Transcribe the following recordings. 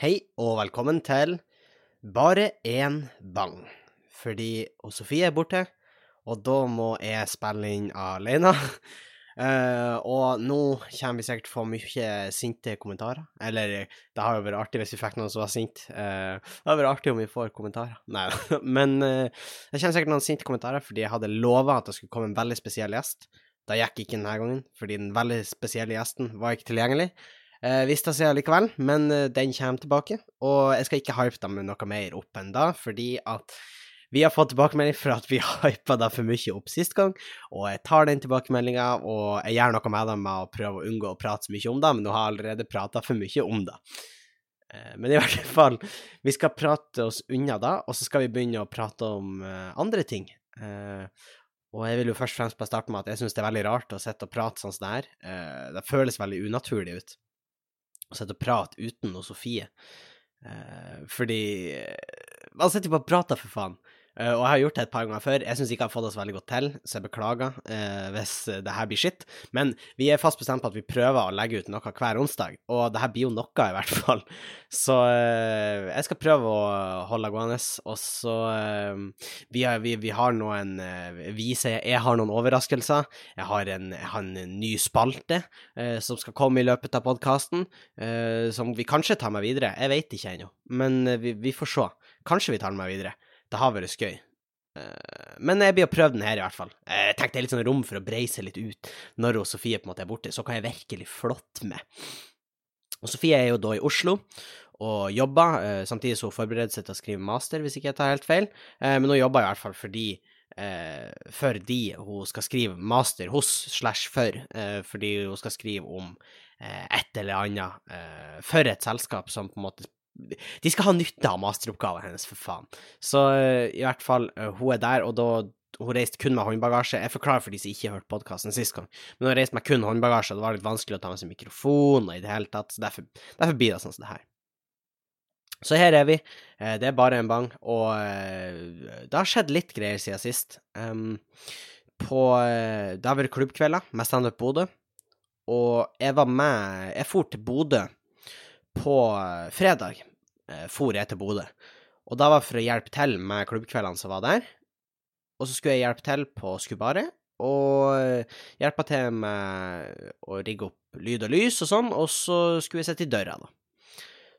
Hei og velkommen til Bare én bang. Fordi Sofie er borte, og da må jeg spille inn alene. Uh, og nå kommer vi sikkert få mye sinte kommentarer. Eller det har vært artig hvis vi fikk noen som var sint. Uh, det har vært artig om vi får kommentarer. Nei da. Men uh, det kommer sikkert noen sinte kommentarer fordi jeg hadde lova at det skulle komme en veldig spesiell gjest. Det gikk ikke denne gangen, fordi den veldig spesielle gjesten var ikke tilgjengelig. Eh, ser jeg likevel, men eh, den kommer tilbake. Og jeg skal ikke hype dem noe mer opp enn da, fordi at vi har fått tilbakemelding for at vi hypa det for mye opp sist gang, og jeg tar den tilbakemeldinga, og jeg gjør noe med det med å prøve å unngå å prate så mye om det, men nå har jeg allerede prata for mye om det. Eh, Men i hvert fall, vi skal prate oss unna da, og så skal vi begynne å prate om andre ting. Og jeg vil jo først og fremst bare starte med at jeg syns det er veldig rart å sitte og prate sånn som det her. Det føles veldig unaturlig ut å sitte og prate uten noe Sofie. Eh, fordi eh, Man sitter jo bare og prater, for faen. Eh, og jeg har gjort det et par ganger før. Jeg syns ikke jeg har fått oss veldig godt til, så jeg beklager eh, hvis det her blir skitt. Men vi er fast bestemt på at vi prøver å legge ut noe hver onsdag, og det her blir jo noe, i hvert fall. Så eh, jeg skal prøve å holde gående. Og så eh, vi, har, vi, vi har noen eh, vi sier, Jeg har noen overraskelser. Jeg har en, jeg har en ny spalte eh, som skal komme i løpet av podkasten, som vi kanskje tar med videre. Jeg vet ikke ennå, men eh, vi, vi får se. Kanskje vi tar den med videre. Det har vært skøy. Eh, Men jeg blir å prøve den her, i hvert fall. Jeg tenkte litt sånn rom for å breise litt ut når Sofie på en måte er borte. Så kan jeg virkelig flotte med. Og Sofie er jo da i Oslo og jobber, eh, samtidig som hun forbereder seg til å skrive master, hvis ikke jeg tar helt feil. Eh, Men hun jobber i hvert fall fordi fordi hun skal skrive master hos, slash for, fordi hun skal skrive om et eller annet for et selskap som på en måte De skal ha nytte av masteroppgaven hennes, for faen. Så eh, i hvert fall, eh, hun er der, og da hun reiste kun med håndbagasje. Jeg forklarer for de som ikke hørte podkasten sist gang. Men hun reiste med kun håndbagasje, og det var litt vanskelig å ta med seg mikrofon og i det hele tatt, så derfor, derfor blir det sånn som det her. Så her er vi. Eh, Det er bare en bang, og det har skjedd litt greier siden sist. På Det har vært klubbkvelder med Standup Bodø, og jeg var med Jeg for til Bodø på fredag. Eh, For jeg til Bodø. Og da var for å hjelpe til med klubbkveldene som var der. Og så skulle jeg hjelpe til på Skubaret, og hjelpe til med å rigge opp lyd og lys og sånn, og så skulle jeg sitte i døra, da.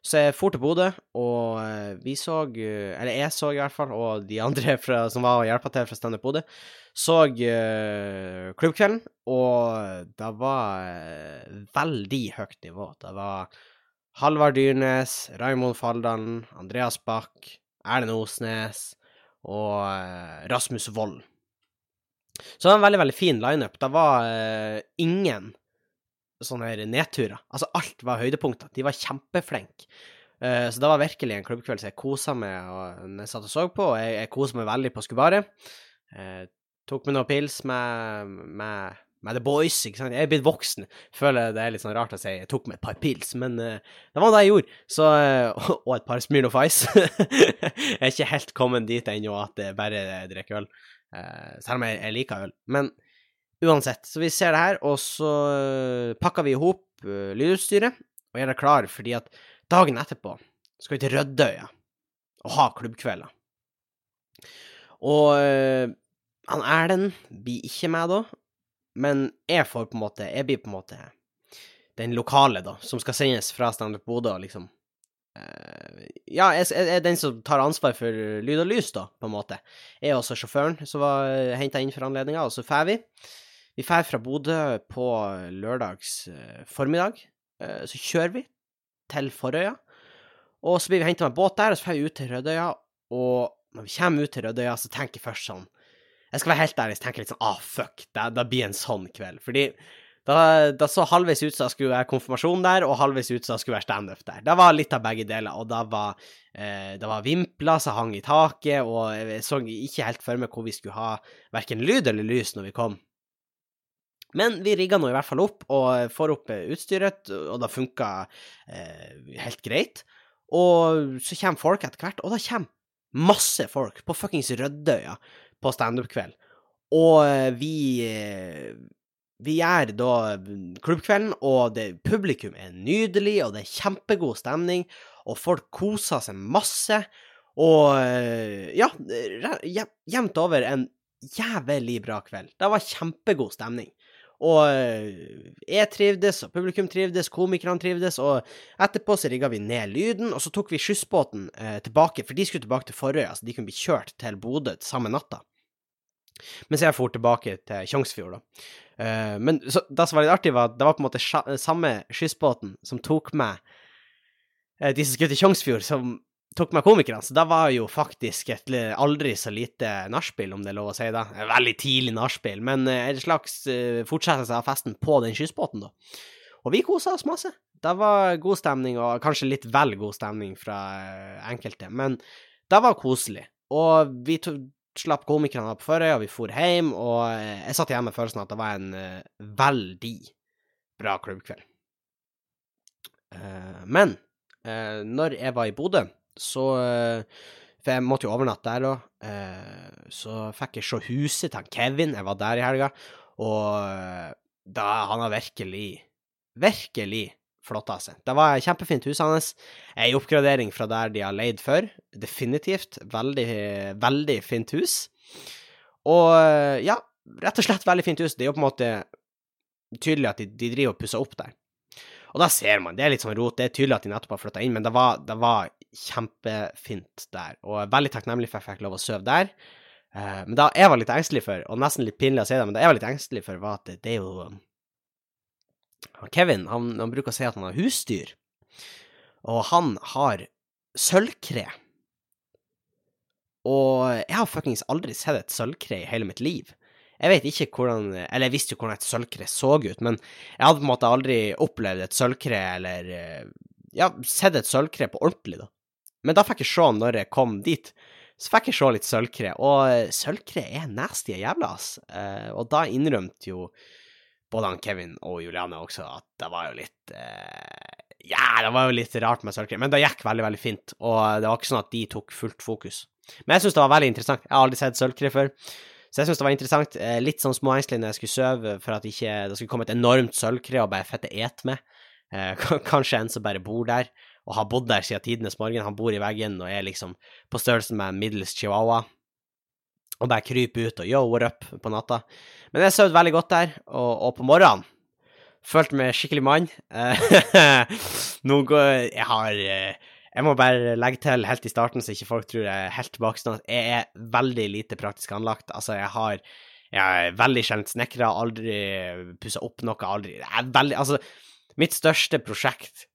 Så jeg for til Bodø, og eh, vi så Eller jeg så i hvert fall, og de andre fra, som var og hjelpa til fra Standup Bodø, så uh, klubbkvelden, og det var veldig høyt nivå. Det var Halvard Dyrnes, Raymond Faldalen, Andreas Bach, Erlend Osnes og eh, Rasmus Wold. Så det var en veldig, veldig fin lineup. Det var eh, ingen sånne her nedturer. Altså, alt var høydepunkter. De var kjempeflinke. Eh, så det var virkelig en klubbkveld som jeg kosa meg og, jeg satt og så på, jeg, jeg kosa meg veldig på Skubaret. Tok meg noen pils med, med, med The Boys, ikke sant. Jeg er blitt voksen. Føler det er litt sånn rart å si jeg tok meg et par pils, men uh, det var det jeg gjorde. Så, uh, og et par Smirnoff Ice. jeg er ikke helt kommet dit ennå at jeg bare drikker øl, uh, selv om jeg, jeg liker øl. Men uansett, så vi ser det her, og så pakker vi i hop lydutstyret og gjør det klar, fordi at dagen etterpå skal vi til Rødøya og ha klubbkvelder. Og han Erlend blir ikke med da, men jeg får på en måte Jeg blir på en måte den lokale, da, som skal sendes fra Standup Bodø, liksom eh, Ja, jeg, er den som tar ansvar for lyd og lys, da, på en måte. Jeg er også sjåføren som var henta inn for anledninga, og så drar vi. Vi drar fra Bodø på lørdags eh, formiddag. Eh, så kjører vi til Forøya, og så blir vi henta med båt der, og så drar vi ut til Rødøya, og når vi kommer ut til Rødøya, så tenker jeg først sånn Jeg skal være helt ærlig, og tenke litt sånn ah, fuck, det, blir en sånn kveld. Fordi da, da så halvveis ut som det skulle være konfirmasjon der, og halvveis ut som det skulle være standup der. Det var litt av begge deler, og da var eh, det var vimpler som hang i taket, og jeg så ikke helt for meg hvor vi skulle ha verken lyd eller lys når vi kom. Men vi rigga nå i hvert fall opp, og får opp eh, utstyret, og det funka eh, helt greit. Og så kommer folk etter hvert, og da kommer masse folk på fuckings Rødøya på standup-kveld. Og eh, vi eh, Vi gjør da klubbkvelden, og det, publikum er nydelig, og det er kjempegod stemning. og folk koser seg masse. Og eh, ja, jevnt over en jævlig bra kveld. Det var kjempegod stemning. Og jeg trivdes, og publikum trivdes, komikerne trivdes, og etterpå så rigga vi ned lyden, og så tok vi skyssbåten eh, tilbake, for de skulle tilbake til Forøya, så de kunne bli kjørt til Bodø samme natta. Mens jeg for tilbake til Tjongsfjord, da. Uh, men så, det som var litt artig, var at det var på en måte samme skyssbåten som tok meg uh, de som skulle til Tjongsfjord, som tok med komikerne, så da var jo faktisk et aldri så lite nachspiel, om det er lov å si det. Veldig tidlig nachspiel, men en slags eh, fortsettelse av festen på den skyssbåten, da. Og vi kosa oss masse. Det var god stemning, og kanskje litt vel god stemning fra enkelte, men det var koselig. Og vi slapp komikerne av på Førøya, og vi for hjem, og eh, jeg satt igjen med følelsen at det var en eh, veldig bra klubbkveld. Eh, men når jeg var i Bodø, så For jeg måtte jo overnatte der òg. Så fikk jeg se huset til Kevin. Jeg var der i helga, og da han har virkelig, virkelig flotta seg. Det var et kjempefint hus hans. Ei oppgradering fra der de har leid før. Definitivt. Veldig, veldig fint hus. Og eh, ja, rett og slett veldig fint hus. Det er jo på en måte tydelig at de, de driver og pusser opp der. Og da ser man, det er litt sånn rot, det er tydelig at de nettopp har flytta inn, men det var, det var kjempefint der. Og veldig takknemlig for at jeg fikk lov å sove der. Eh, men da jeg var litt engstelig for, og nesten litt pinlig å si det, men det jeg var litt engstelig for, var at det, det er jo Kevin, han, han bruker å si at han har husdyr, og han har sølvkre. Og jeg har fuckings aldri sett et sølvkre i hele mitt liv. Jeg vet ikke hvordan Eller jeg visste jo hvordan et sølvkre så ut, men jeg hadde på en måte aldri opplevd et sølvkre eller eh, Ja, sett et sølvkre på ordentlig, da. Men da fikk jeg se når jeg kom dit. Så fikk jeg se litt sølvkre, og sølvkre er nasty jævla, ass. Eh, og da innrømte jo både han Kevin og Juliane også at det var jo litt eh, Ja, det var jo litt rart med sølvkrem, men det gikk veldig, veldig fint, og det var ikke sånn at de tok fullt fokus. Men jeg syns det var veldig interessant. Jeg har aldri sett sølvkre før. Så jeg syns det var interessant. Eh, litt sånn småengstelig når jeg skulle sove, for at ikke det skulle komme et enormt sølvkre og bare fette et med. Eh, kanskje en som bare bor der, og har bodd der siden tidenes morgen. Han bor i veggen og er liksom på størrelse med en middels chihuahua. Og bare krype ut og yo, what up på natta. Men jeg sov veldig godt der, og, og på morgenen følte meg skikkelig mann. Eh, Nå går Jeg har eh, jeg må bare legge til helt i starten, så ikke folk tror jeg er helt tilbakestående. Jeg er veldig lite praktisk anlagt. Altså, jeg har jeg er veldig sjelden snekra, aldri pussa opp noe, aldri Jeg er veldig Altså, mitt største prosjekt,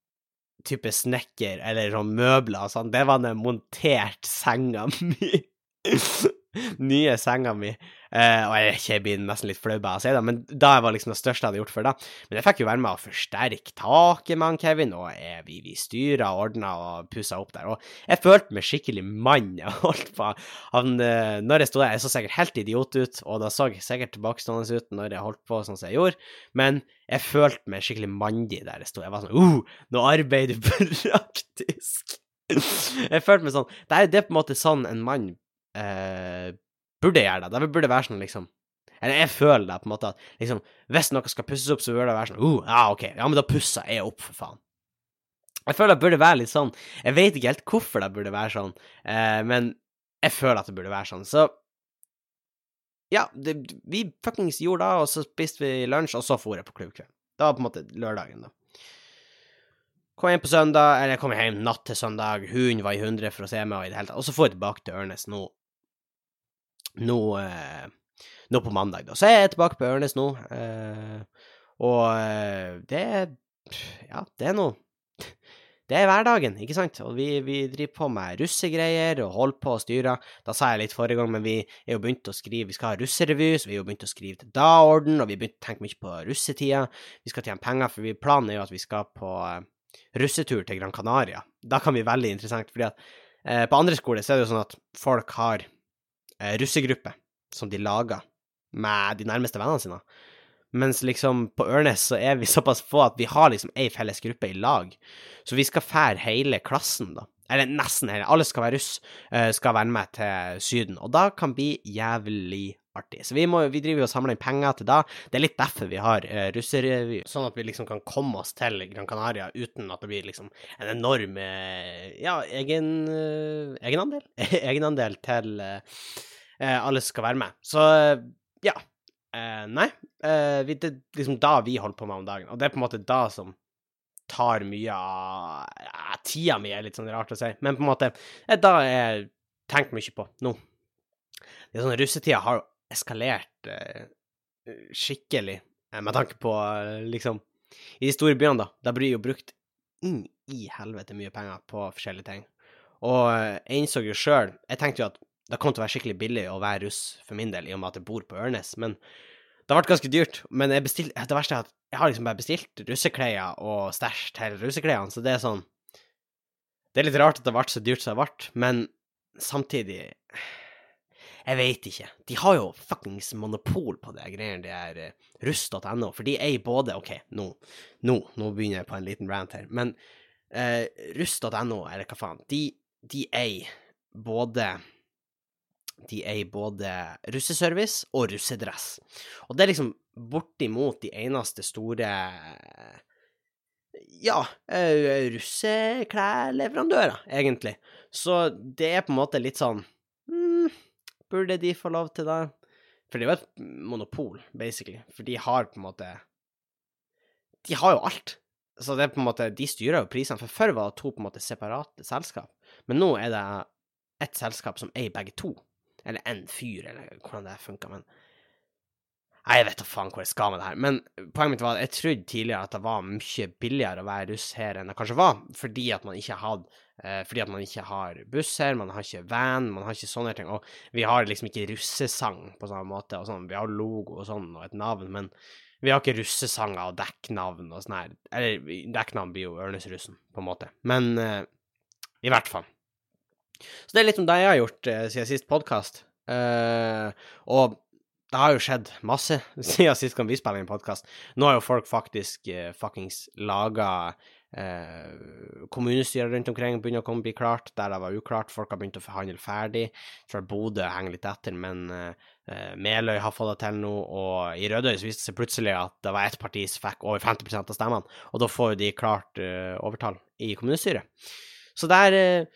type snekker eller sånn møbler og sånn, det var når jeg monterte senga mi. Nye senga mi. Uh, og jeg, jeg blir nesten litt flau av å si det, men da var liksom det største jeg hadde gjort før da. Men jeg fikk jo være med å forsterke taket med han Kevin, og jeg, vi, vi styra og ordna og pussa opp der. Og jeg følte meg skikkelig mann. Jeg holdt på han, uh, Når jeg sto der, jeg så sikkert helt idiot ut, og da så jeg sikkert tilbakestående ut når jeg holdt på sånn som jeg gjorde, men jeg følte meg skikkelig mandig der jeg sto. Jeg var sånn uh, nå arbeider du praktisk. jeg følte meg sånn Det er, det er på en måte sånn en mann eh, burde gjøre det. Det burde være sånn, liksom Eller jeg føler det, på en måte, at liksom, hvis noe skal pusses opp, så burde det være sånn uh, ja, OK, ja, men da pusser jeg opp, for faen. Jeg føler det burde være litt sånn Jeg vet ikke helt hvorfor det burde være sånn, eh, men jeg føler at det burde være sånn. Så ja, det, vi fuckings gjorde det, og så spiste vi lunsj, og så for jeg på klubbkveld. Det var på en måte lørdagen, da. Kom hjem på søndag, eller jeg kom hjem natt til søndag, hunden var i hundre for å se meg, og i det hele tatt. Og så får jeg tilbake til Ørnes nå Nå, eh, nå på mandag, da. Så er jeg tilbake på Ørnes nå, eh, og eh, det Ja, det er noe det er hverdagen, ikke sant? Og vi, vi driver på med russegreier og holder på og styrer. Da sa jeg litt forrige gang, men vi er jo begynt å skrive Vi skal ha russerevy, så vi er jo begynt å skrive til daorden, og vi har begynt å tenke mye på russetida. Vi skal tjene penger, for vi, planen er jo at vi skal på russetur til Gran Canaria. Da kan vi veldig interessant, fordi at eh, på andre skoler så er det jo sånn at folk har russegruppe som de lager med de nærmeste vennene sine. Mens liksom på Ørnes så er vi såpass få at vi har liksom ei felles gruppe i lag. Så vi skal fære hele klassen, da. Eller nesten hele. Alle skal være russ, uh, skal være med til Syden. Og da kan bli jævlig artig. Så vi, må, vi driver og samler inn penger til da. Det er litt derfor vi har uh, russerevy, sånn at vi liksom kan komme oss til Gran Canaria uten at det blir liksom en enorm uh, ja, egen, uh, egenandel? egenandel til alle som skal være med. Så ja. nei. Det er liksom da vi holder på med om dagen, og det er på en måte da som tar mye av ja, Tida mi er litt sånn rart å si, men på en måte Da jeg tenkt mye på nå. Det er sånn Russetida har jo eskalert eh, skikkelig, eh, med tanke på eh, liksom I de store byene, da, da blir jo brukt inn i helvete mye penger på forskjellige ting. Og eh, jeg innså jo sjøl Jeg tenkte jo at det kom til å være skikkelig billig å være russ for min del, i og med at jeg bor på Ørnes, men det har vært ganske dyrt. Men jeg bestilte, det verste er at jeg har liksom bare bestilt russeklær og stæsj til russeklærne, så det er sånn Det er litt rart at det ble så dyrt som det ble, men samtidig jeg veit ikke. De har jo fuckings monopol på det greiene de er eh, russ.no, for de eier både OK, nå, nå, nå begynner jeg på en liten rant her, men uh, russ.no, eller hva faen, de, de eier både de er i både russeservice og russedress. Og det er liksom bortimot de eneste store ja, uh, russeklærleverandører, egentlig. Så det er på en måte litt sånn burde de få lov til det? For det er jo et monopol, basically. For de har på en måte De har jo alt. Så det er på en måte De styrer jo prisene. For før var det to på en måte separate selskap. Men nå er det ett selskap som eier begge to. Eller én fyr, eller hvordan det funka, Men Nei, jeg vet da faen hvor jeg skal med det her. Men poenget mitt var at jeg trodde tidligere at det var mye billigere å være russ her enn det kanskje var, fordi at man ikke hadde eh, fordi at man ikke har buss her, man har ikke van, man har ikke sånne ting. Og vi har liksom ikke russesang på samme måte, og sånn. Vi har logo og sånn, og et navn, men vi har ikke russesanger og dekknavn og sånn her. Eller dekknavn blir jo Ørnesrussen, på en måte. Men uh, i hvert fall. Så det er litt om det jeg har gjort eh, siden sist podkast. Eh, og det har jo skjedd masse siden sist gang vi spiller inn podkast. Nå har jo folk faktisk eh, fuckings laga uh, kommunestyrer rundt omkring, begynner å komme bli klart der det var uklart. Folk har begynt å forhandle ferdig. Jeg tror Bodø henger litt etter, men uh, Meløy har fått det til nå. Og i Rødøy så viste det seg plutselig at det var ett parti som fikk over 50% av stemmene, og da får de klart overtall i kommunestyret. Så der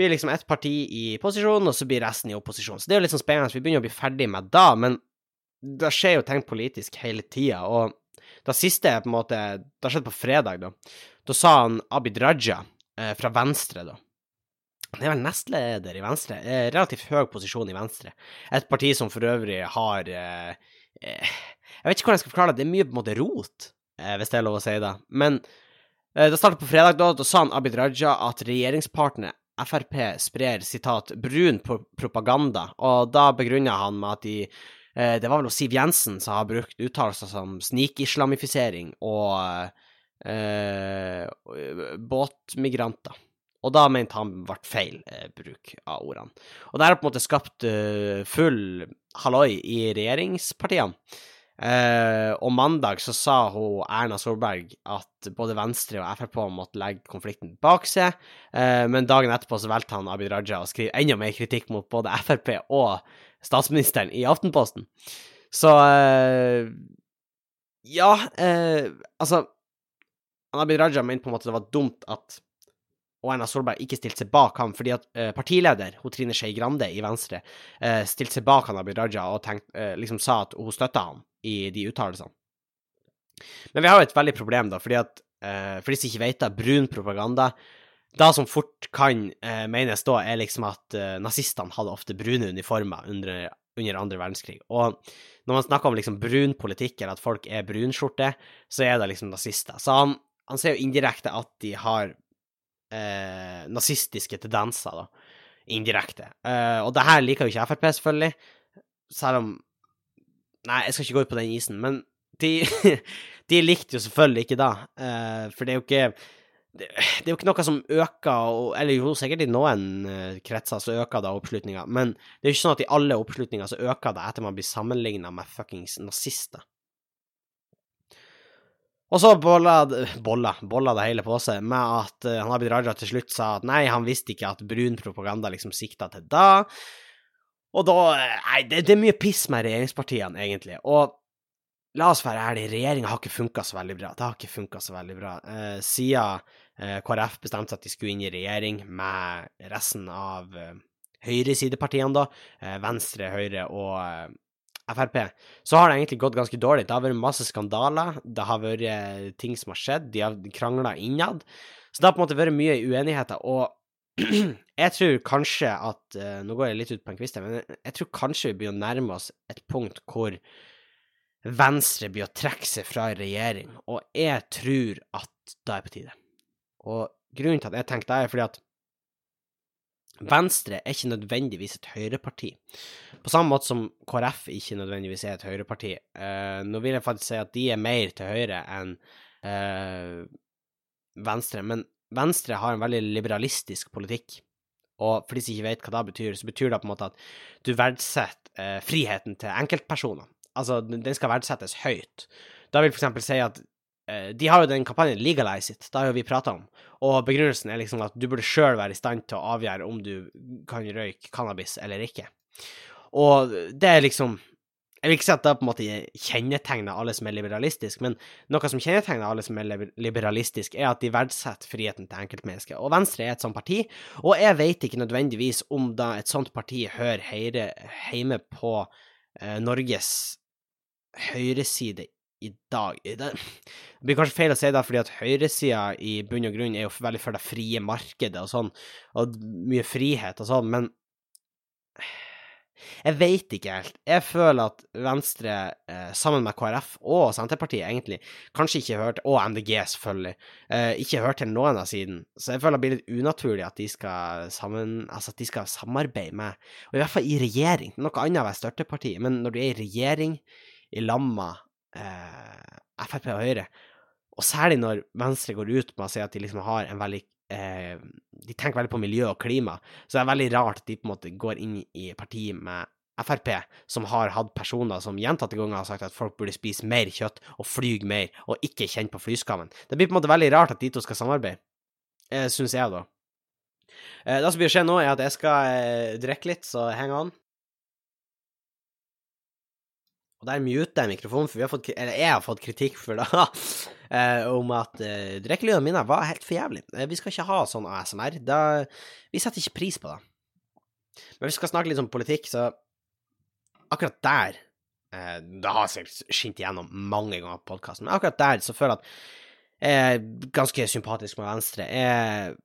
blir liksom ett parti i posisjon, og så blir resten i opposisjon. Så det er jo litt sånn spennende. Vi begynner å bli ferdig med da, men det skjer jo ting politisk hele tida, og det siste på en måte Det har skjedd på fredag, da. Da sa han Abid Raja eh, fra Venstre, da. Han er vel nestleder i Venstre. Eh, relativt høy posisjon i Venstre. Et parti som for øvrig har eh, eh Jeg vet ikke hvordan jeg skal forklare det. Det er mye på en måte rot, eh, hvis det er lov å si det. Men eh, det startet på fredag, da. Da sa han Abid Raja at regjeringspartnerne Frp sprer sitat 'brun propaganda', og da begrunner han med at de Eh, det var vel Siv Jensen som har brukt uttalelser som snikislamifisering og eh, båtmigranter. Og da mente han ble feil eh, bruk av ordene. Og det har på en måte skapt eh, full halloi i regjeringspartiene. Uh, og mandag så sa hun Erna Solberg at både Venstre og Frp måtte legge konflikten bak seg, uh, men dagen etterpå så valgte han Abid Raja å skrive enda mer kritikk mot både Frp og statsministeren i Aftenposten. Så uh, Ja, altså Abid Raja mente på en måte det var dumt at og Erna Solberg ikke stilte seg bak ham, fordi at uh, partileder hun Trine Skei Grande i Venstre uh, stilte seg bak han Abid Raja og tenkt, uh, liksom sa at hun støtta ham i de uttalelsene. Men vi har jo et veldig problem, da, fordi at uh, for de som ikke vet det, brun propaganda Det som fort kan uh, menes da, er liksom at uh, nazistene hadde ofte brune uniformer under, under andre verdenskrig. Og når man snakker om liksom brun politikk, eller at folk er brunskjorte, så er det liksom nazister. Så han, han ser jo indirekte at de har nazistiske tendenser, da. Indirekte. og det her liker jo ikke Frp, selvfølgelig, selv om Nei, jeg skal ikke gå ut på den isen, men de, de likte jo selvfølgelig ikke da, eh, for det er jo ikke det, er jo ikke noe som øker, eller jo, sikkert i noen uh, kretser så øker det oppslutninga, men det er jo ikke sånn at i alle oppslutninger så øker det etter man blir sammenligna med fuckings nazister. Og så bolla, bolla, bolla det hele på seg med at uh, han Abid Raja til slutt sa at nei, han visste ikke at brun propaganda liksom sikta til da. Og da Nei, det, det er mye piss med regjeringspartiene, egentlig. Og la oss være ærlige, regjeringa har ikke funka så veldig bra. Det har ikke funka så veldig bra. Uh, siden uh, KrF bestemte seg at de skulle inn i regjering med resten av uh, høyresidepartiene, da, uh, Venstre, Høyre og Frp, så har det egentlig gått ganske dårlig. Det har vært masse skandaler, det har vært ting som har skjedd, de har krangla innad. Så det har på en måte vært mye uenigheter, og jeg tror kanskje at Nå går jeg litt ut på en kvist her, men jeg tror kanskje vi begynner å nærme oss et punkt hvor Venstre blir å trekke seg fra regjering, og jeg tror at det er på tide. Og grunnen til at jeg tenker det, er fordi at Venstre er ikke nødvendigvis et høyreparti. På samme måte som KrF ikke nødvendigvis er et høyreparti. Uh, nå vil jeg faktisk si at de er mer til høyre enn uh, Venstre, men Venstre har en veldig liberalistisk politikk. Og for de som ikke vet hva det betyr, så betyr det på en måte at du verdsetter uh, friheten til enkeltpersoner. Altså, den skal verdsettes høyt. Da vil eksempel si at de har jo den kampanjen Legalize it, det har jo vi prata om, og begrunnelsen er liksom at du burde sjøl være i stand til å avgjøre om du kan røyke cannabis eller ikke. Og det er liksom Jeg vil ikke si at det på en måte kjennetegner alle som er liberalistisk, men noe som kjennetegner alle som er liberalistisk, er at de verdsetter friheten til enkeltmennesket. Og Venstre er et sånt parti, og jeg vet ikke nødvendigvis om da et sånt parti hører hjemme på eh, Norges høyreside i dag Det blir kanskje feil å si det, fordi at høyresida i bunn og grunn er jo veldig for det frie markedet og sånn, og mye frihet og sånn, men jeg veit ikke helt. Jeg føler at Venstre, eh, sammen med KrF og Senterpartiet, egentlig, kanskje ikke hørt, og MDG, selvfølgelig, eh, ikke hørt til noen av siden. Så jeg føler det blir litt unaturlig at de skal, sammen, altså at de skal samarbeide med, og i hvert fall i regjering. Noe annet å være støtteparti, men når du er i regjering i lamma eh, Frp og Høyre, og særlig når Venstre går ut med å si at de liksom har en veldig eh, De tenker veldig på miljø og klima, så det er veldig rart at de på en måte går inn i partiet med Frp, som har hatt personer som gjentatte ganger har sagt at folk burde spise mer kjøtt og fly mer, og ikke kjenne på flyskammen. Det blir på en måte veldig rart at de to skal samarbeide, eh, syns jeg, da. Eh, det som blir å skje nå, er at jeg skal eh, drikke litt, så heng on. Og der muter jeg mikrofonen, for vi har fått, eller jeg har fått kritikk for det, eh, om at uh, drikkelydene mine var helt for jævlig. Eh, vi skal ikke ha sånn ASMR. Da, vi setter ikke pris på det. Men vi skal snakke litt om politikk, så akkurat der eh, Det har sikkert skint igjennom mange ganger på podkasten, men akkurat der så føler jeg at jeg er ganske sympatisk med Venstre. Jeg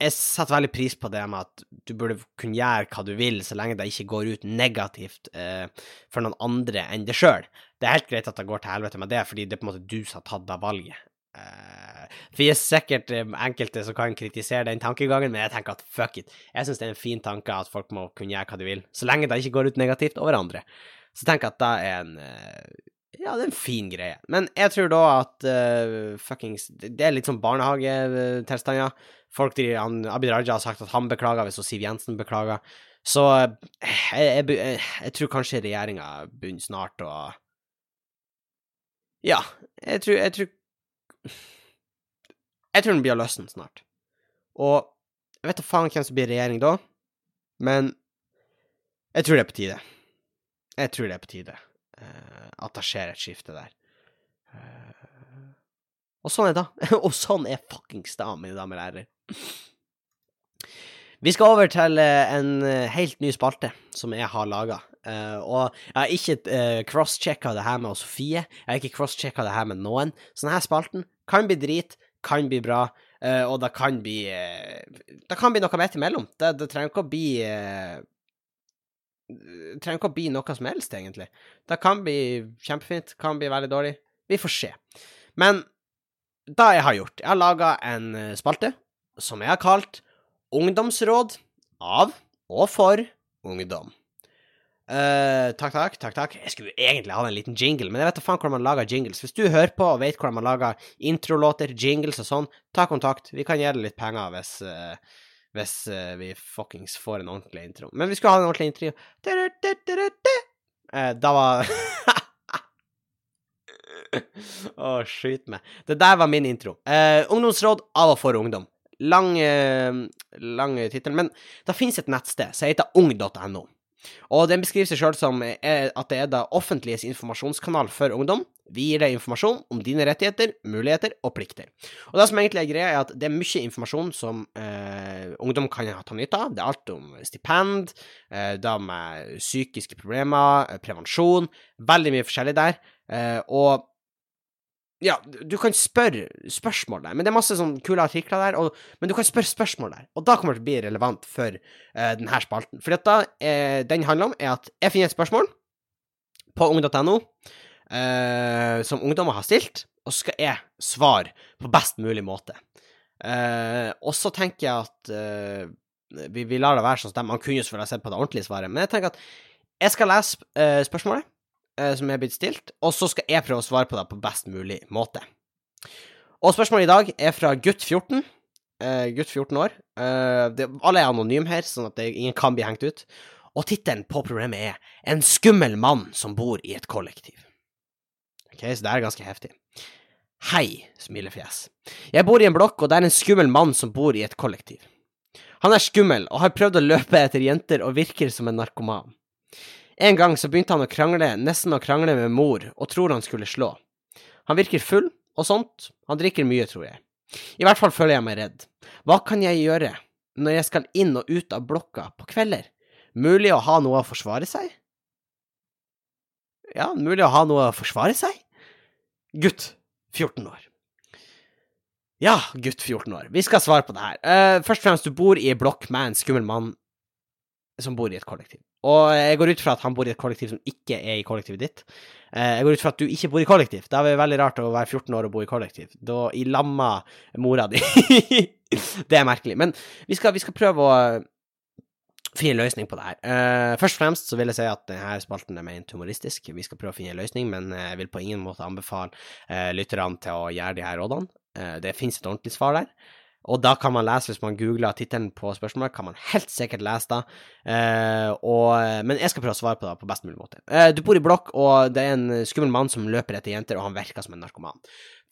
jeg setter veldig pris på det med at du burde kunne gjøre hva du vil, så lenge det ikke går ut negativt eh, for noen andre enn deg sjøl. Det er helt greit at det går til helvete med det, fordi det er på en måte du som har tatt det valget. Eh, for det er sikkert eh, enkelte som kan kritisere den tankegangen, men jeg tenker at fuck it. Jeg syns det er en fin tanke at folk må kunne gjøre hva de vil, så lenge det ikke går ut negativt over andre. Så tenker jeg at det er en eh, ja, det er en fin greie. Men jeg tror da at uh, fuckings Det er litt sånn barnehagetilstander. Folk han, Abid Raja har sagt at han beklager hvis Siv Jensen beklager. Så eh, jeg, jeg, jeg tror kanskje regjeringa begynner snart å Ja, jeg tror Jeg tror, jeg tror den blir å løsne snart. Og jeg vet da faen hvem som blir regjering da, men jeg tror det er på tide. Jeg tror det er på tide at det skjer et skifte der. Uh, og sånn er det. og sånn er fuckings det, mine damer og herrer. Vi skal over til eh, en eh, helt ny spalte som jeg har laga. Uh, eh, og jeg har ikke uh, crosschecka det her med Sofie. Jeg har ikke crosschecka det her med noen. Så denne spalten kan bli drit, kan bli bra, uh, og det kan bli Det kan bli noe midt imellom. Det, det trenger ikke å bli Det trenger ikke å bli noe som helst, egentlig. Det kan bli kjempefint, kan bli veldig dårlig. Vi får se. Men det jeg har gjort Jeg har laga en spalte som jeg har kalt Ungdomsråd av og for ungdom. Uh, takk, takk, takk, takk. Jeg skulle egentlig ha en liten jingle, men jeg vet da faen hvordan man lager jingles. Hvis du hører på og vet hvordan man lager introlåter, jingles og sånn, ta kontakt. Vi kan gi deg litt penger hvis, uh, hvis uh, vi fuckings får en ordentlig intro. Men vi skulle ha en ordentlig intro. da var Å, skyt meg. Det der var min intro. Eh, ungdomsråd av og for ungdom. Lang, eh, lang tittel, men det finnes et nettsted som heter ung.no. Og den beskriver seg sjøl som eh, at det er det offentliges informasjonskanal for ungdom. Vi gir deg informasjon om dine rettigheter, muligheter og plikter. Og det som egentlig er greia, er at det er mye informasjon som eh, ungdom kan ta nytte av. Det er alt om stipend, eh, det med psykiske problemer, eh, prevensjon. Veldig mye forskjellig der. Eh, og ja, du kan spørre spørsmål der, men det er masse sånn kule artikler der, og, men du kan spørre spørsmål der, og da kommer det til å bli relevant for uh, denne spalten. For dette uh, den handler om, er at jeg finner et spørsmål på ung.no uh, som ungdommer har stilt, og så skal jeg svare på best mulig måte. Uh, og så tenker jeg at vi, vi, lar det være sånn at man kunne jo selvfølgelig sett på det ordentlige svaret, men jeg tenker at jeg skal lese spørsmålet eh, som er blitt stilt, og så skal jeg prøve å svare på det på best mulig måte. Og spørsmålet i dag er fra gutt 14. Eh, gutt 14 år. Eh, det, alle er anonyme her, sånn at det, ingen kan bli hengt ut. Og tittelen på problemet er 'En skummel mann som bor i et kollektiv'. Ok, så det er ganske heftig. Hei, smilefjes. Jeg bor i en blokk, og det er en skummel mann som bor i et kollektiv. Han er skummel og har prøvd å løpe etter jenter og virker som en narkoman. En gang så begynte han å krangle, nesten å krangle med mor, og tror han skulle slå. Han virker full og sånt, han drikker mye, tror jeg. I hvert fall føler jeg meg redd. Hva kan jeg gjøre når jeg skal inn og ut av blokka på kvelder? Mulig å ha noe å forsvare seg? Ja, mulig å ha noe å forsvare seg? Gutt, 14 år. Ja, gutt 14 år. Vi skal svare på det her. Uh, først og fremst, du bor i ei blokk med en skummel mann som bor i et kollektiv. Og jeg går ut fra at han bor i et kollektiv som ikke er i kollektivet ditt. Eh, jeg går ut fra at du ikke bor i kollektiv. Da er det veldig rart å være 14 år og bo i kollektiv. Da i lamma mora di. det er merkelig. Men vi skal, vi skal prøve å finne en løsning på det her. Uh, først og fremst så vil jeg si at denne spalten er ment humoristisk. Vi skal prøve å finne en løsning, men jeg vil på ingen måte anbefale lytterne til å gjøre de her rådene. Det finnes et ordentlig svar der. Og da kan man lese, hvis man googler tittelen på spørsmålet, kan man helt sikkert lese det. Eh, og, men jeg skal prøve å svare på det på best mulig måte. Eh, du bor i blokk, og det er en skummel mann som løper etter jenter, og han virker som en narkoman.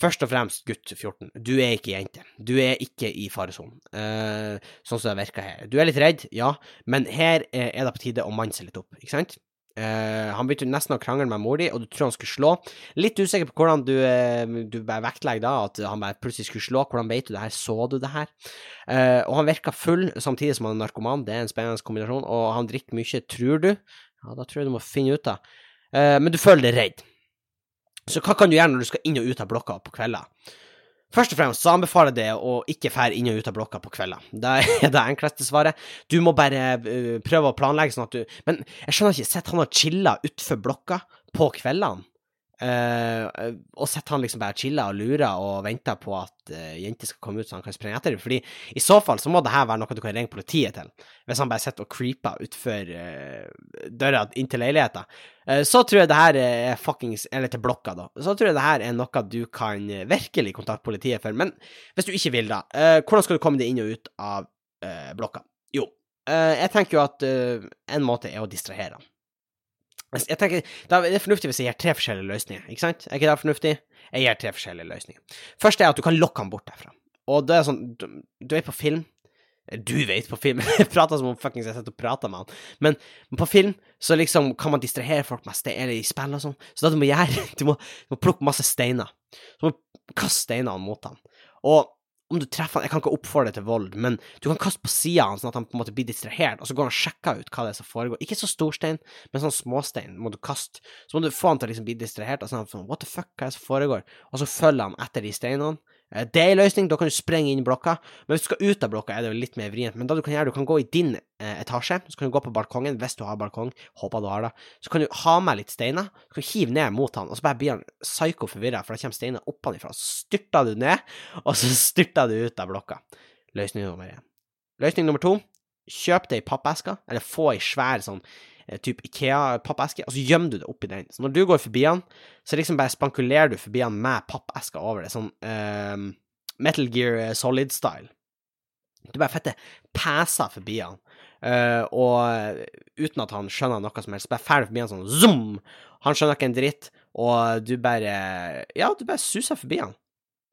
Først og fremst, gutt 14, du er ikke jente. Du er ikke i faresonen, eh, sånn som det virker her. Du er litt redd, ja, men her er det på tide å manne seg litt opp, ikke sant? Uh, han begynte nesten å krangle med mor di, og du tror han skulle slå. Litt usikker på hvordan du, uh, du bare vektlegger da, at han bare plutselig skulle slå. Hvordan vet du det her? Så du det her? Uh, og han virka full samtidig som han er narkoman. Det er en spennende kombinasjon. Og han drikker mye, tror du. Ja, da tror jeg du må finne ut av. men du føler deg redd. Så hva kan du gjøre når du skal inn og ut av blokka på kvelder? Først og fremst så anbefaler jeg det å ikke fære inn og ut av blokka på kvelder. Det er det enkleste svaret. Du må bare uh, prøve å planlegge sånn at du Men jeg skjønner ikke, sitter han og chiller utfor blokka på kveldene? Uh, og sitter han liksom bare chiller og lurer og venter på at uh, jenter skal komme ut så han kan sprenge etter dem? Fordi i så fall så må det her være noe du kan ringe politiet til. Hvis han bare sitter og creeper utfor uh, døra inn til leiligheta. Uh, så tror jeg det her er fuckings Eller til blokka, da. Så tror jeg det her er noe du kan virkelig kontakte politiet for. Men hvis du ikke vil, da, hvordan skal du komme deg inn og ut av blokka? Jo, jeg tenker jo at en måte er å distrahere han. Jeg tenker, Det er fornuftig hvis jeg gir tre forskjellige løsninger. ikke sant? Er ikke det fornuftig? Jeg gir tre forskjellige løsninger. Først er at du kan lokke han bort derfra. Og det er sånn Du, du er på film. Du vet på film. Jeg prater som om fuckings jeg sitter og prater med han. Men, på film så liksom kan man distrahere folk med eller i spill og sånn. Så det du må gjøre, du må, du må plukke masse steiner. Så må du kaste steinene mot han. Og om du treffer han Jeg kan ikke oppfordre deg til vold, men du kan kaste på sida av han sånn at han på en måte blir distrahert, og så går han og sjekker ut hva det er som foregår. Ikke så stor stein, men sånn småstein må du kaste. Så må du få han til å liksom bli distrahert, og sånn what the fuck, hva er det som foregår? Og så følger han etter de steinene. Eh, det er en løsning, da kan du sprenge inn blokka. Men hvis du skal ut av blokka, er det jo litt mer vrient. Men da du kan gjøre, du kan gå i din eh, etasje, så kan du gå på balkongen hvis du har balkong, håper du har det. Så kan du ha med litt steiner, så kan du hive ned mot han, og så bare blir han psyko forvirra, for da kommer steiner oppanifra. Så styrter du ned, og så styrter du ut av blokka. Løsning nummer én. Løsning nummer to, kjøp det i pappesker, eller få ei svær sånn type Ikea-pappeske, og så gjemmer du det oppi den. Så når du går forbi han, så liksom bare spankulerer du forbi han med pappesker over det, sånn uh, Metal Gear Solid-style. Du bare fette peser forbi han. Uh, og uten at han skjønner noe som helst. Bare ferdig forbi han sånn zoom! Han skjønner ikke en dritt, og du bare Ja, du bare suser forbi han.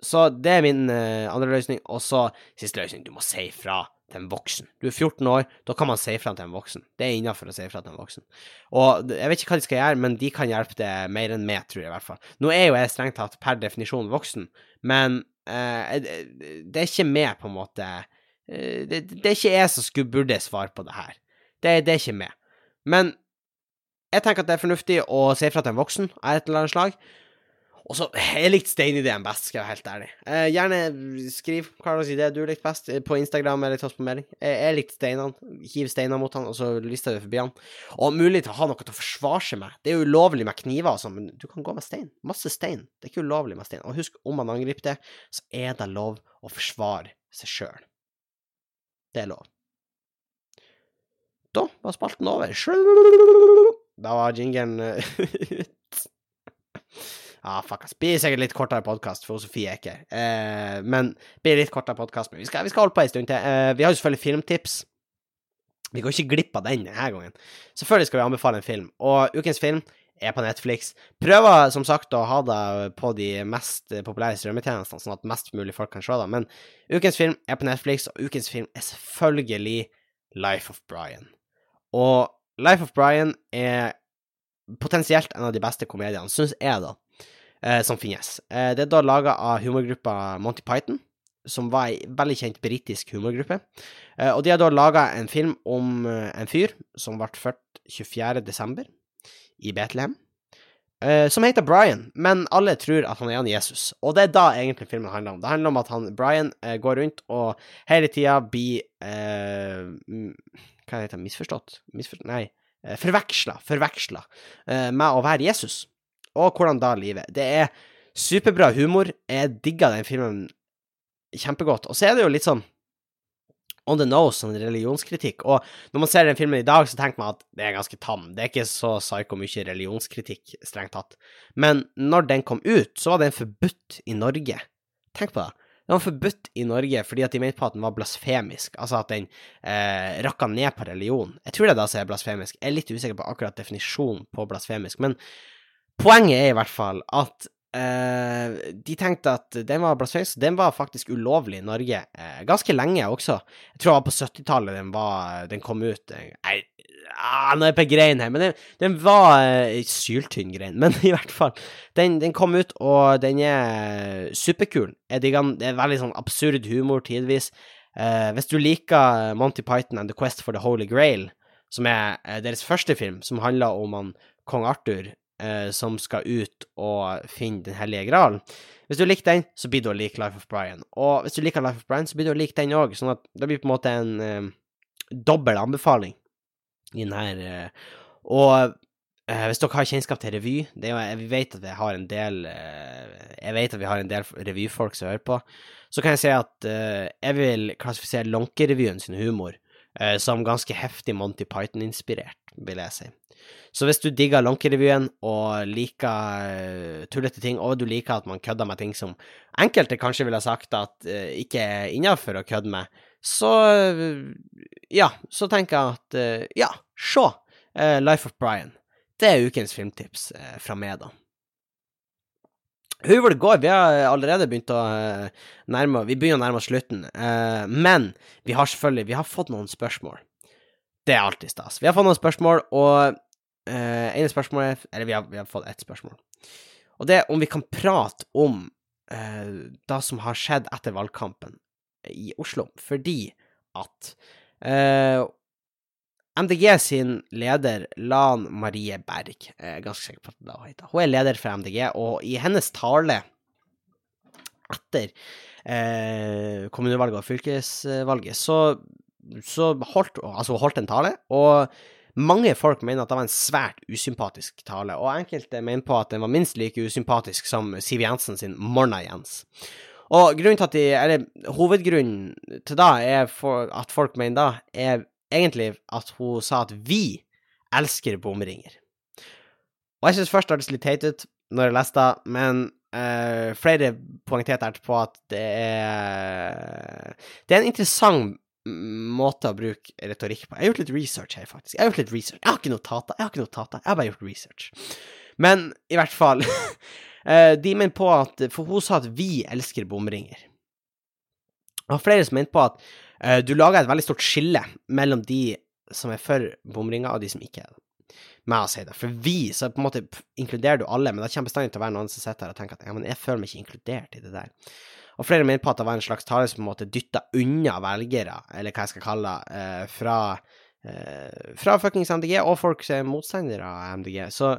Så det er min uh, andre løsning. Og så siste løsning, du må si fra til en voksen. Du er 14 år, da kan man si ifra til en voksen. Det er innafor å si ifra til en voksen. Og jeg vet ikke hva de skal gjøre, men de kan hjelpe deg mer enn meg, tror jeg i hvert fall. Nå er jo jeg strengt tatt per definisjon voksen, men eh, det er ikke meg, på en måte Eh, det, det, er ikke jeg som skulle burde svare på det her. Det, det er ikke meg. Men jeg tenker at det er fornuftig å si ifra til en voksen av et eller annet slag. Og så Jeg likte steinideen best, skal jeg være helt ærlig. Eh, gjerne skriv hva slags idé du likte best, eh, på Instagram eller ta oss på melding. Jeg, jeg likte steinene. Hiv steiner mot han, og så lister du forbi han. Og mulig til å ha noe til å forsvare seg med. Det er jo ulovlig med kniver og sånn, men du kan gå med stein. Masse stein. Det er ikke ulovlig med stein. Og husk, om man angriper det, så er det lov å forsvare seg sjøl. Det er lov. Da var spalten over. Da var jingeren ut. Ah, fuck, ass. Blir sikkert litt kortere podkast, for Sofie er ikke eh, Men blir litt kortere podkast. Men vi skal, vi skal, holde på en stund til. Eh, vi har jo selvfølgelig filmtips. Vi går ikke glipp av den denne gangen. Selvfølgelig skal vi anbefale en film. Og ukens film er på Netflix. Prøver som sagt å ha det på de mest populære strømmetjenestene, sånn at mest mulig folk kan se det. Men ukens film er på Netflix, og ukens film er selvfølgelig Life of Brian. Og Life of Brian er potensielt en av de beste komediene, syns jeg, da, som finnes. Eh, det er da laga av humorgruppa Monty Python, som var ei veldig kjent britisk humorgruppe. Eh, og de har da laga en film om en fyr som ble født 24. desember i Betlehem, som heter Brian, men alle tror at han er han Jesus. Og det er da egentlig filmen handler om. Det handler om at han, Brian går rundt og hele tida blir uh, Hva heter det? Misforstått? Misforstått? Nei. Forveksla. Forveksla med å være Jesus. Og hvordan da livet. Det er superbra humor. Jeg digga den filmen kjempegodt. Og så er det jo litt sånn on the nose, sånn religionskritikk. Og når man ser den filmen i dag, så tenker man at det er ganske tam. Det er ikke så psyko mye religionskritikk, strengt tatt. Men når den kom ut, så var den forbudt i Norge. Tenk på det. Den var forbudt i Norge fordi at de mente på at den var blasfemisk, altså at den eh, rakka ned på religion. Jeg tror det er det som er blasfemisk. Jeg er litt usikker på akkurat definisjonen på blasfemisk, men poenget er i hvert fall at Uh, de tenkte at den var blasfemisk. Den var faktisk ulovlig i Norge uh, ganske lenge også. Jeg tror det var på 70-tallet den, den, kom ut. Nei, ah, nå er jeg på grein her, men den, den var uh, syltynn grein. Men i hvert fall, den, den, kom ut, og den er superkul. Det er veldig sånn absurd humor tidvis. Hvis du liker Monty Python and The Quest for the Holy Grail, som er deres første film, som handler om han, kong Arthur eh, som skal ut og finne Den hellige gral. Hvis du liker den, så blir du å like Life of Brian. Og hvis du liker Life of Brian, så blir du å like den òg, sånn at det blir på en måte en eh, dobbel anbefaling i den her. Eh, og eh, hvis dere har kjennskap til revy det er jo, Jeg vet at vi har en del eh, Jeg vet at vi har en del revyfolk som hører på. Så kan jeg si at eh, jeg vil klassifisere Lånkerevyen sin humor som ganske heftig Monty Python-inspirert, vil jeg si. Så hvis du digger Lonkerevyen og liker uh, tullete ting, og du liker at man kødder med ting som enkelte kanskje ville sagt at uh, ikke er innafor å kødde med, så ja, så tenker jeg at ja, se Life of Brian. Det er ukens filmtips fra meg, da. Hvor det går, vi har allerede begynt å nærme Vi begynner å nærme oss slutten, men vi har selvfølgelig Vi har fått noen spørsmål. Det er alltid stas. Vi har fått noen spørsmål, og Uh, ene spørsmålet Eller vi har, vi har, fått ett spørsmål. Og det er om vi kan prate om det som har skjedd etter valgkampen i Oslo. Fordi at MDG sin leder, Lan Marie Berg, jeg er ganske sikker på at det hun heter, hun er leder for MDG, og i hennes tale etter kommunevalget og fylkesvalget, så, så holdt, altså hun holdt en tale, og mange folk mener at det var en svært usympatisk tale, og enkelte mener på at den var minst like usympatisk som Siv Jensen sin Morna Jens. Og grunnen til at de, eller hovedgrunnen til da er at folk mener da, er egentlig at hun sa at vi elsker bomringer. Og jeg syns først det hørtes litt teit ut når jeg leste det, men uh, flere poengterte etterpå at det er Det er en interessant måte å bruke retorikk på. Jeg har gjort litt research her, faktisk. Jeg har gjort litt research. Jeg har ikke notater. Jeg har ikke notater. Jeg har bare gjort research. Men i hvert fall eh, De mener på at For hun sa at vi elsker bomringer. Og flere som mente på at uh, du lager et veldig stort skille mellom de som er for bomringer, og de som ikke er det. Med å si det. For vi, så på en måte inkluderer du alle, men det kommer bestandig til å være noen som sitter her og tenker at ja, men jeg føler meg ikke inkludert i det der. Og flere mener på at det var en slags tale som på en måte dytta unna velgere, eller hva jeg skal kalle det, uh, fra, uh, fra fuckings MDG, og folk som er motstandere av MDG. Så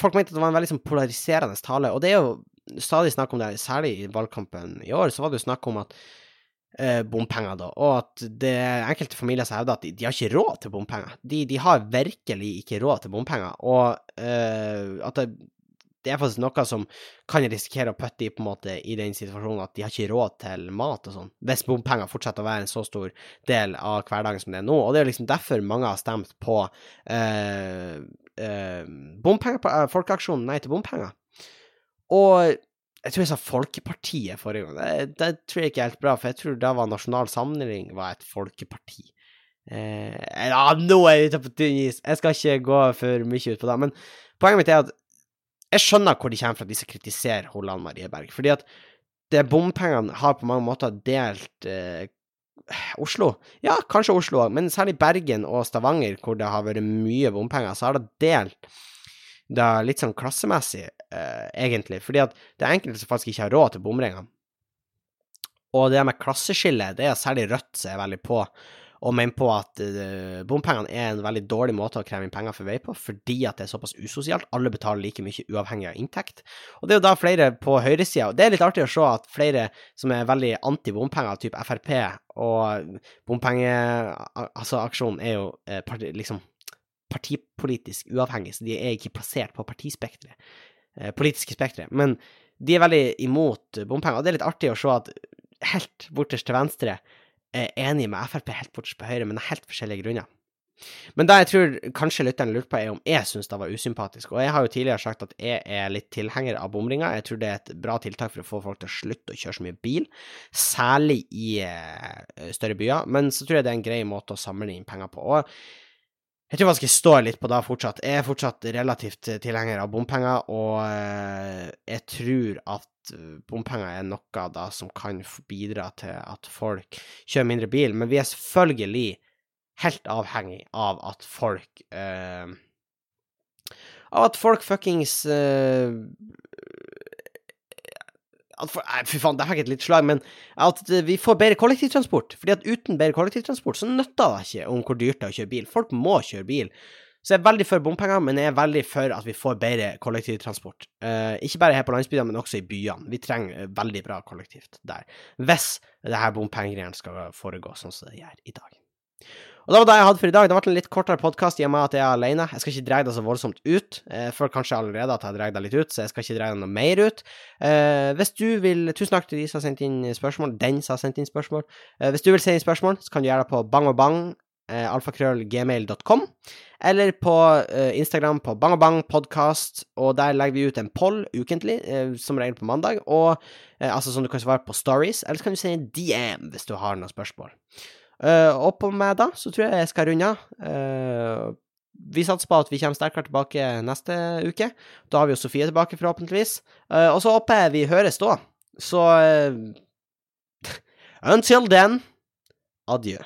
folk mente at det var en veldig sånn polariserende tale, og det er jo stadig snakk om det, særlig i valgkampen i år, så var det jo snakk om at eh, bompenger, da, og at det er enkelte familier som hevder at de, de har ikke råd til bompenger. De, de, har virkelig ikke råd til bompenger, og eh, at det, det, er faktisk noe som kan risikere å putte i på en måte i den situasjonen at de har ikke råd til mat og sånn, hvis bompenger fortsetter å være en så stor del av hverdagen som det er nå. Og det er liksom derfor mange har stemt på eh, eh eh, Nei til bompenger. Og jeg tror jeg sa Folkepartiet forrige gang. Det, det, tror jeg ikke er helt bra, for jeg tror da var Nasjonal Samling var et folkeparti. Eh, ja, nå er jeg ute på tynn is! Jeg skal ikke gå for mye ut på det. Men poenget mitt er at jeg skjønner hvor de kommer fra, de som kritiserer Holland Marie Berg. Fordi at det bompengene har på mange måter delt eh, Oslo. Ja, kanskje Oslo òg, men særlig Bergen og Stavanger, hvor det har vært mye bompenger, så har det delt det litt sånn klassemessig, eh, egentlig. Fordi at det er enkelte som faktisk ikke har råd til bomringer. Og det med klasseskille, det er særlig Rødt som er veldig på, og mener på at uh, bompengene er en veldig dårlig måte å kreve inn penger for vei på, fordi at det er såpass usosialt. Alle betaler like mye uavhengig av inntekt. Og det er jo da flere på høyresida Det er litt artig å se at flere som er veldig anti-bompenger, type Frp, og bompengeaksjonen altså, er jo eh, liksom partipolitisk uavhengig, så de er ikke plassert på partispekteret, eh, politiske spekteret. Men de er veldig imot bompenger, og det er litt artig å se at helt borterst til venstre er enig med Frp helt borterst på høyre, men av helt forskjellige grunner. Men det jeg tror kanskje lytteren lurte på, er om jeg syns det var usympatisk. Og jeg har jo tidligere sagt at jeg er litt tilhenger av bomringer. Jeg tror det er et bra tiltak for å få folk til å slutte å kjøre så mye bil, særlig i uh, større byer. Men så tror jeg det er en grei måte å samle inn penger på. Og jeg tror man skal stå litt på det fortsatt. Jeg er fortsatt relativt tilhenger av bompenger, og eh, jeg tror at bompenger er noe da som kan bidra til at folk kjører mindre bil. Men vi er selvfølgelig helt avhengig av at folk eh, Av at folk fuckings eh, for, nei, Fy faen, det fikk et lite slag, men at vi får bedre kollektivtransport. Fordi at uten bedre kollektivtransport, så nytter det ikke om hvor dyrt det er å kjøre bil. Folk må kjøre bil. Så jeg er veldig for bompenger, men jeg er veldig for at vi får bedre kollektivtransport. Uh, ikke bare her på landsbygda, men også i byene. Vi trenger veldig bra kollektivt der. Hvis det her bompengegreiene skal foregå sånn som det gjør i dag. Og det var det jeg hadde for i dag. Det ble en litt kortere podkast i og at jeg er alene. Jeg skal ikke dreie det så voldsomt ut. Jeg føler kanskje allerede at jeg har dreid det litt ut, så jeg skal ikke dreie det noe mer ut. Eh, hvis du vil Tusen takk til de som har sendt inn spørsmål. Den som har sendt inn spørsmål. Eh, hvis du vil sende inn spørsmål, så kan du gjøre det på bangobang. Eh, alfakrøllgmail.com, eller på eh, Instagram på bangobangpodkast, og der legger vi ut en poll ukentlig, eh, som regel på mandag, og eh, altså som du kan svare på stories, eller så kan du sende DM hvis du har noen spørsmål. Uh, og på meg, da, så tror jeg jeg skal runde av. Uh, vi satser på at vi kommer sterkere tilbake neste uke. Da har vi jo Sofie tilbake, forhåpentligvis. Uh, og så håper jeg vi høres da. Så Until then, adjø.